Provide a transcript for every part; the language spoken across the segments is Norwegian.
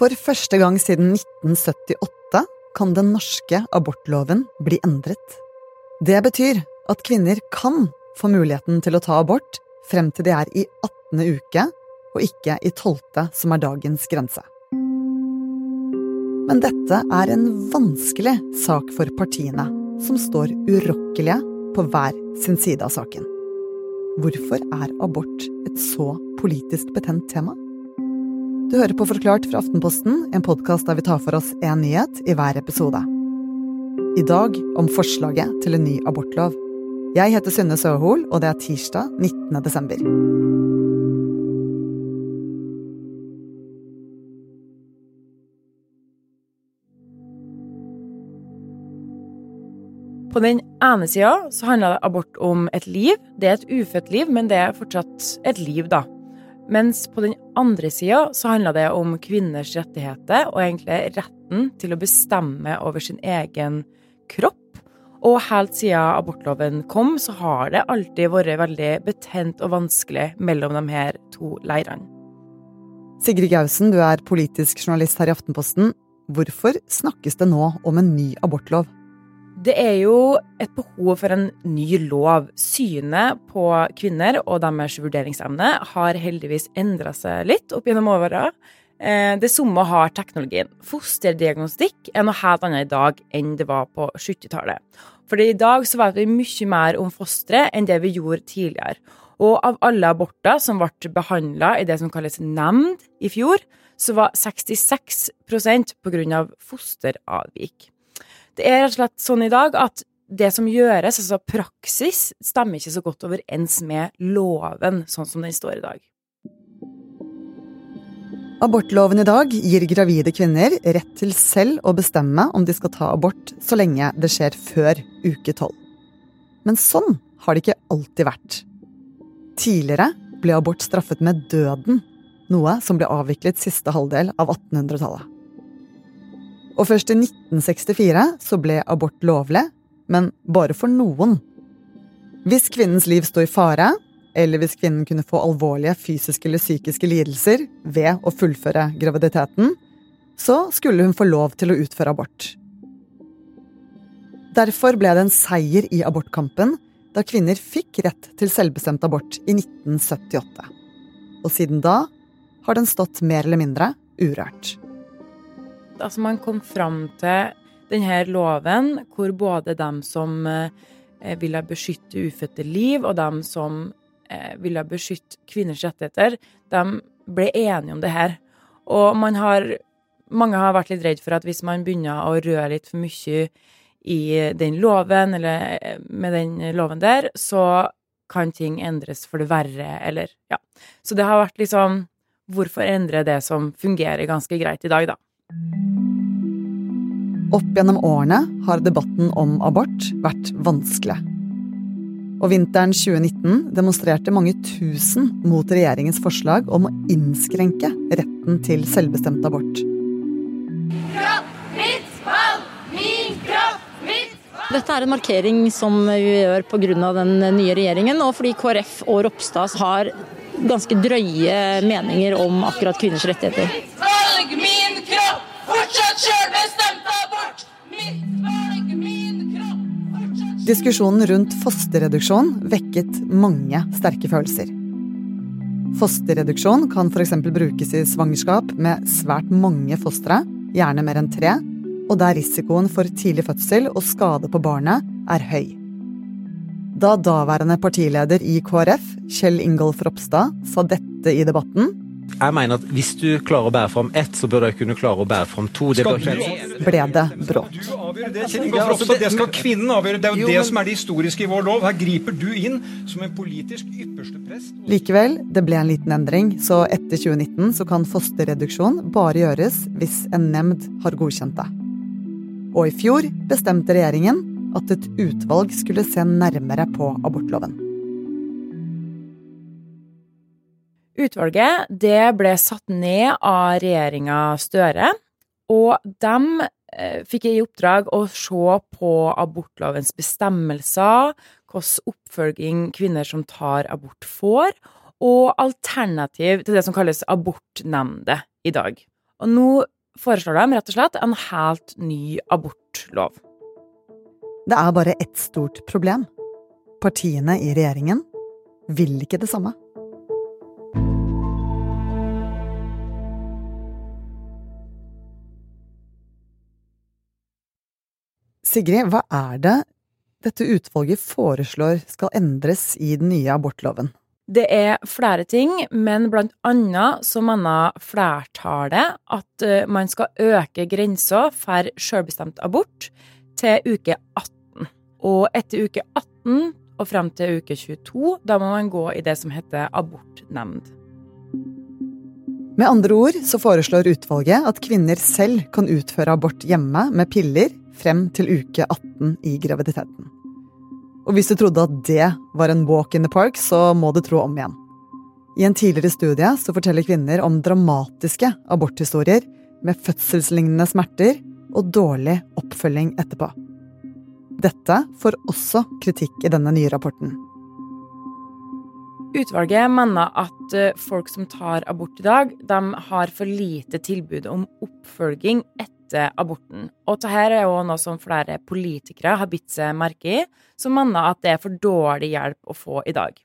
For første gang siden 1978 kan den norske abortloven bli endret. Det betyr at kvinner kan få muligheten til å ta abort frem til de er i 18. uke, og ikke i 12., som er dagens grense. Men dette er en vanskelig sak for partiene, som står urokkelige på hver sin side av saken. Hvorfor er abort et så politisk betent tema? Du hører på Forklart fra Aftenposten, en podkast der vi tar for oss én nyhet i hver episode. I dag om forslaget til en ny abortlov. Jeg heter Synne Søhol, og det er tirsdag 19. desember. På den ene sida så handler abort om et liv. Det er et ufødt liv, men det er fortsatt et liv, da. Mens på den andre sida så handler det om kvinners rettigheter, og egentlig retten til å bestemme over sin egen kropp. Og helt siden abortloven kom, så har det alltid vært veldig betent og vanskelig mellom de her to leirene. Sigrid Gausen, du er politisk journalist her i Aftenposten. Hvorfor snakkes det nå om en ny abortlov? Det er jo et behov for en ny lov. Synet på kvinner og deres vurderingsevne har heldigvis endra seg litt opp gjennom åra. Eh, det samme har teknologien. Fosterdiagnostikk er noe helt annet i dag enn det var på 70-tallet. For i dag så vet vi mye mer om fosteret enn det vi gjorde tidligere. Og av alle aborter som ble behandla i det som kalles nemnd i fjor, så var 66% på grunn av fosteravvik. Det er rett og slett sånn i dag at det som gjøres, altså praksis, stemmer ikke så godt overens med loven, sånn som den står i dag. Abortloven i dag gir gravide kvinner rett til selv å bestemme om de skal ta abort så lenge det skjer før uke tolv. Men sånn har det ikke alltid vært. Tidligere ble abort straffet med døden, noe som ble avviklet siste halvdel av 1800-tallet. Og først i 1964 så ble abort lovlig, men bare for noen. Hvis kvinnens liv sto i fare, eller hvis kvinnen kunne få alvorlige fysiske eller psykiske lidelser ved å fullføre graviditeten, så skulle hun få lov til å utføre abort. Derfor ble det en seier i abortkampen da kvinner fikk rett til selvbestemt abort i 1978. Og siden da har den stått mer eller mindre urørt. Altså, man kom fram til denne loven hvor både dem som eh, ville beskytte ufødte liv, og dem som eh, ville beskytte kvinners rettigheter, de ble enige om det her. Og man har Mange har vært litt redd for at hvis man begynner å røre litt for mye i den loven, eller eh, med den loven der, så kan ting endres for det verre, eller Ja. Så det har vært liksom Hvorfor endre det som fungerer ganske greit i dag, da? Opp gjennom årene har debatten om abort vært vanskelig. Og vinteren 2019 demonstrerte mange tusen mot regjeringens forslag om å innskrenke retten til selvbestemt abort. Kropp, mitt valg! Min kropp, mitt valg! Dette er en markering som vi gjør pga. den nye regjeringen, og fordi KrF og Ropstad har ganske drøye meninger om akkurat kvinners rettigheter. Mitt valg, min kropp! Fortsatt sjølbestemt Diskusjonen rundt fosterreduksjon vekket mange sterke følelser. Fosterreduksjon kan f.eks. brukes i svangerskap med svært mange fostre, gjerne mer enn tre, og der risikoen for tidlig fødsel og skade på barnet er høy. Da daværende partileder i KrF, Kjell Ingolf Ropstad, sa dette i debatten, Jeg mener at hvis du klarer å bære fram ett, så bør du kunne klare å bære fram to. Det bør ble det bråk. Det, Kjell Det skal kvinnen avgjøre. Det er jo, det som er det historiske i vår lov. Her griper du inn som en politisk ypperste prest. Likevel, det ble en liten endring, så etter 2019 så kan fosterreduksjon bare gjøres hvis en nemnd har godkjent det. Og i fjor bestemte regjeringen at et utvalg skulle se nærmere på abortloven. Utvalget det ble satt ned av regjeringa Støre, og de eh, fikk i oppdrag å se på abortlovens bestemmelser, hvilken oppfølging kvinner som tar abort, får, og alternativ til det som kalles abortnemnde i dag. Og nå foreslår de rett og slett en helt ny abortlov. Det er bare ett stort problem. Partiene i regjeringen vil ikke det samme. Sigrid, hva er det dette utvalget foreslår skal endres i den nye abortloven? Det er flere ting, men blant annet så mener flertallet at eh, man skal øke grensa for selvbestemt abort til uke 18. Og etter uke 18 og frem til uke 22, da må man gå i det som heter abortnemnd. Med andre ord så foreslår utvalget at kvinner selv kan utføre abort hjemme med piller frem til uke 18 i graviditeten. Og hvis du trodde at det var en walk in the park, så må du tro om igjen. I en tidligere studie så forteller kvinner om dramatiske aborthistorier med fødselslignende smerter og dårlig oppfølging etterpå. Dette får også kritikk i denne nye rapporten. Utvalget mener at eh, folk som tar abort i dag, de har for lite tilbud om oppfølging etter aborten. Og dette er jo noe som flere politikere har bitt seg merke i, som mener at det er for dårlig hjelp å få i dag.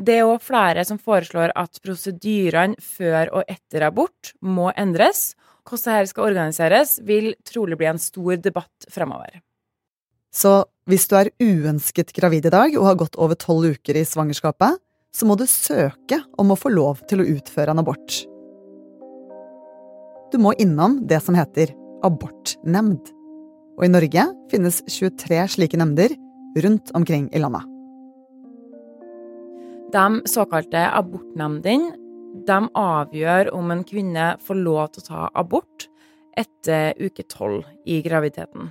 Det er òg flere som foreslår at prosedyrene før og etter abort må endres. Hvordan dette skal organiseres, vil trolig bli en stor debatt fremover. Så hvis du er uønsket gravid i dag og har gått over tolv uker i svangerskapet, så må du søke om å få lov til å utføre en abort. Du må innom det som heter abortnemnd. Og i Norge finnes 23 slike nemnder rundt omkring i landet. De såkalte abortnemndene de avgjør om en kvinne får lov til å ta abort etter uke tolv i graviditeten.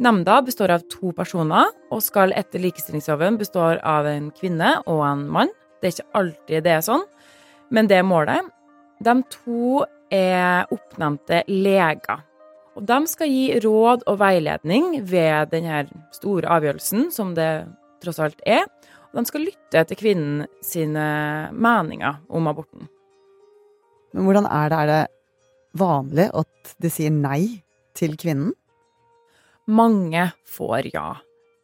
Nemnda består av to personer og skal etter likestillingsloven bestå av en kvinne og en mann. Det er ikke alltid det er sånn, men det er målet. De to er oppnevnte leger. Og de skal gi råd og veiledning ved denne store avgjørelsen, som det tross alt er. Og de skal lytte til kvinnen sine meninger om aborten. Men hvordan er det? Er det vanlig at de sier nei til kvinnen? Mange får ja.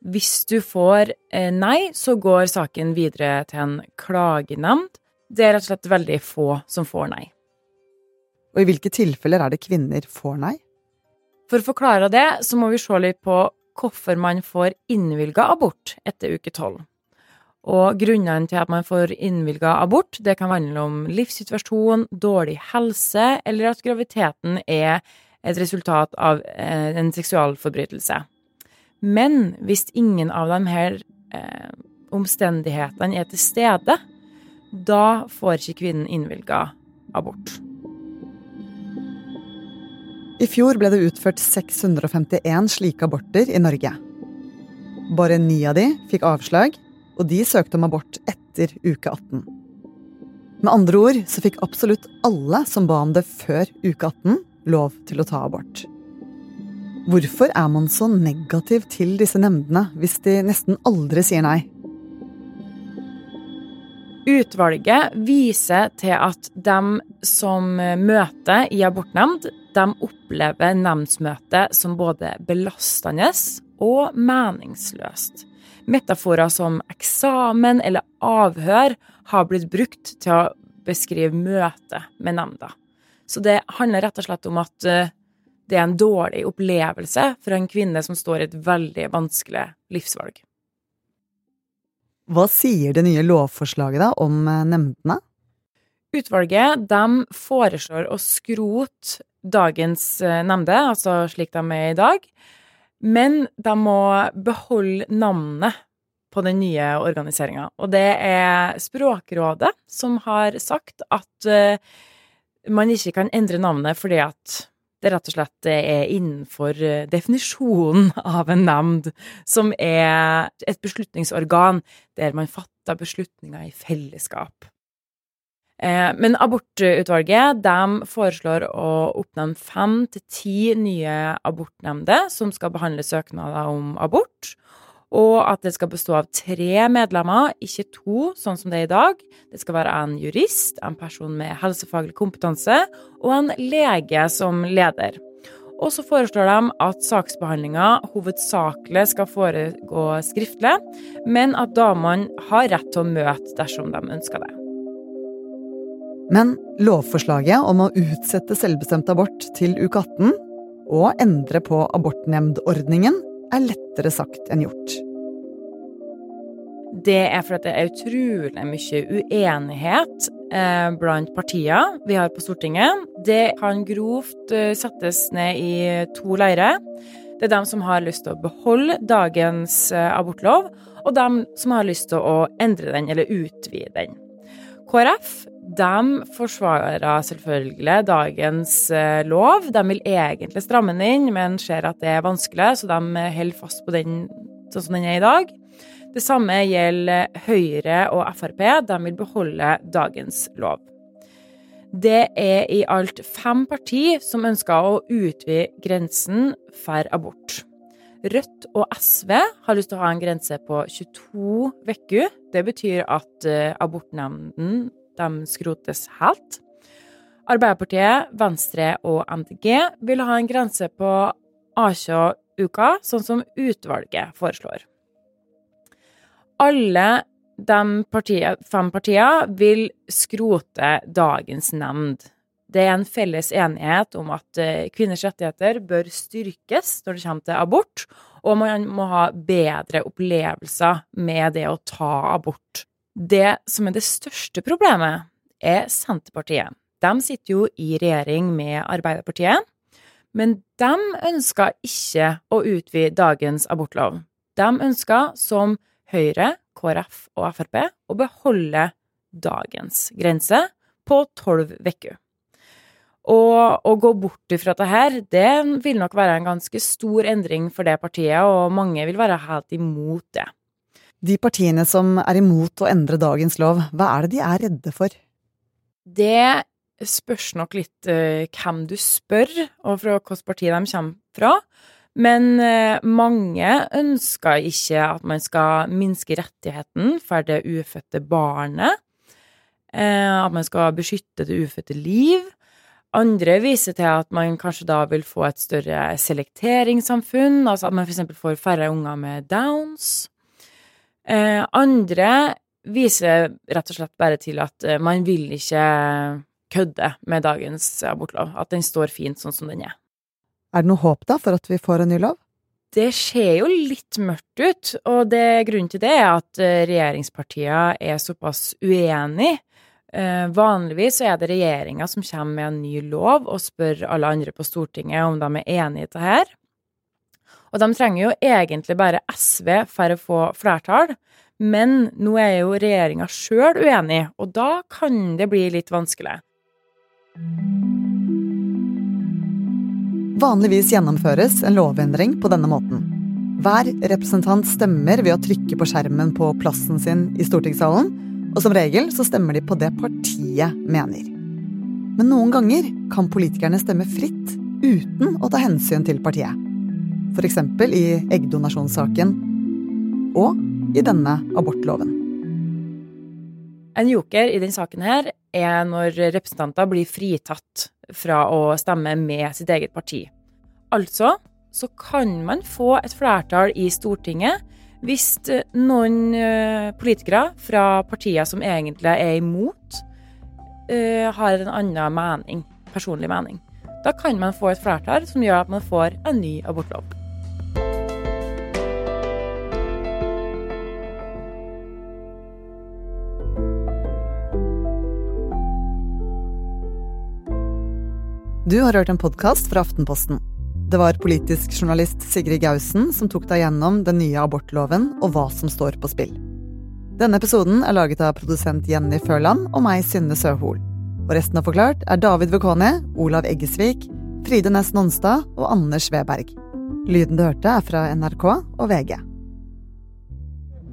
Hvis du får eh, nei, så går saken videre til en klagenemnd. Det er rett og slett veldig få som får nei. Og i hvilke tilfeller er det kvinner får nei? For å forklare det, så må vi se litt på hvorfor man får innvilga abort etter uke tolv. Og grunnene til at man får innvilga abort, det kan handle om livssituasjon, dårlig helse, eller at graviditeten er et resultat av eh, en seksualforbrytelse. Men hvis ingen av de her eh, omstendighetene er til stede, da får ikke kvinnen innvilga abort. I fjor ble det utført 651 slike aborter i Norge. Bare ni av de fikk avslag, og de søkte om abort etter uke 18. Med andre ord så fikk absolutt alle som ba om det før uke 18, lov til å ta abort. Hvorfor er man så negativ til disse nemndene hvis de nesten aldri sier nei? Utvalget viser til at de som møter i abortnemnd, de opplever nemndsmøtet som både belastende og meningsløst. Metaforer som eksamen eller avhør har blitt brukt til å beskrive møtet med nemnda. Så det handler rett og slett om at eh, det er en dårlig opplevelse for en kvinne som står i et veldig vanskelig livsvalg. Hva sier det nye lovforslaget da om eh, nemndene? Utvalget de foreslår å skrote dagens nemnde, nemnder, altså slik de er i dag, men de må beholde navnet på den nye organiseringa. Og det er Språkrådet som har sagt at man ikke kan endre navnet fordi at det rett og slett er innenfor eh, definisjonen av en nemnd, som er et beslutningsorgan der man fatter beslutninger i fellesskap. Eh, men abortutvalget de foreslår å oppnevne fem til ti nye abortnemnder som skal behandle søknader om abort. Og at det skal bestå av tre medlemmer, ikke to, sånn som det er i dag. Det skal være en jurist, en person med helsefaglig kompetanse og en lege som leder. Og så foreslår de at saksbehandlinga hovedsakelig skal foregå skriftlig, men at damene har rett til å møte dersom de ønsker det. Men lovforslaget om å utsette selvbestemt abort til uke 18 og endre på abortnemndordningen er lettere sagt enn gjort. Det er fordi det er utrolig mye uenighet eh, blant partier vi har på Stortinget. Det kan grovt eh, settes ned i to leirer. Det er dem som har lyst til å beholde dagens eh, abortlov, og dem som har lyst til å endre den eller utvide den. KrF de forsvarer selvfølgelig dagens eh, lov. De vil egentlig stramme den inn, men ser at det er vanskelig, så de holder fast på den sånn som den er i dag. Det samme gjelder Høyre og Frp. De vil beholde dagens lov. Det er i alt fem partier som ønsker å utvide grensen for abort. Rødt og SV har lyst til å ha en grense på 22 uker. Det betyr at eh, abortnemnden de skrotes helt. Arbeiderpartiet, Venstre og MDG vil ha en grense på 18 uker, sånn som utvalget foreslår. Alle de partier, fem partiene vil skrote dagens nemnd. Det er en felles enighet om at eh, kvinners rettigheter bør styrkes når det kommer til abort, og man må ha bedre opplevelser med det å ta abort. Det som er det største problemet, er Senterpartiet. De sitter jo i regjering med Arbeiderpartiet, men de ønsker ikke å utvide dagens abortlov. De ønsker, som Høyre, KrF og Frp, å beholde dagens grense på tolv uker. Og å gå bort ifra dette her, det vil nok være en ganske stor endring for det partiet, og mange vil være helt imot det. De partiene som er imot å endre dagens lov, hva er det de er redde for? Det spørs nok litt uh, hvem du spør, og fra hvilket parti de kommer fra. Men uh, mange ønsker ikke at man skal minske rettigheten for det ufødte barnet. Uh, at man skal beskytte det ufødte liv. Andre viser til at man kanskje da vil få et større selekteringssamfunn, altså at man f.eks. får færre unger med downs. Eh, andre viser rett og slett bare til at eh, man vil ikke kødde med dagens abortlov. At den står fint sånn som den er. Er det noe håp da for at vi får en ny lov? Det ser jo litt mørkt ut, og det, grunnen til det er at eh, regjeringspartiene er såpass uenige. Eh, vanligvis er det regjeringa som kommer med en ny lov og spør alle andre på Stortinget om de er enig i det her. Og de trenger jo egentlig bare SV for å få flertall, men nå er jo regjeringa sjøl uenig, og da kan det bli litt vanskelig. Vanligvis gjennomføres en lovendring på denne måten. Hver representant stemmer ved å trykke på skjermen på plassen sin i stortingssalen, og som regel så stemmer de på det partiet mener. Men noen ganger kan politikerne stemme fritt uten å ta hensyn til partiet f.eks. i eggdonasjonssaken og i denne abortloven. En joker i denne saken her er når representanter blir fritatt fra å stemme med sitt eget parti. Altså så kan man få et flertall i Stortinget hvis noen eh, politikere fra partier som egentlig er imot, eh, har en annen mening, personlig mening. Da kan man få et flertall som gjør at man får en ny abortlov. Du har hørt en podkast fra Aftenposten. Det var politisk journalist Sigrid Gausen som tok deg gjennom den nye abortloven og hva som står på spill. Denne episoden er laget av produsent Jenny Førland og meg, Synne Søhol. Og resten av Forklart er David Vekoni, Olav Eggesvik, Fride Næss Nonstad og Anders Weberg. Lyden du hørte, er fra NRK og VG.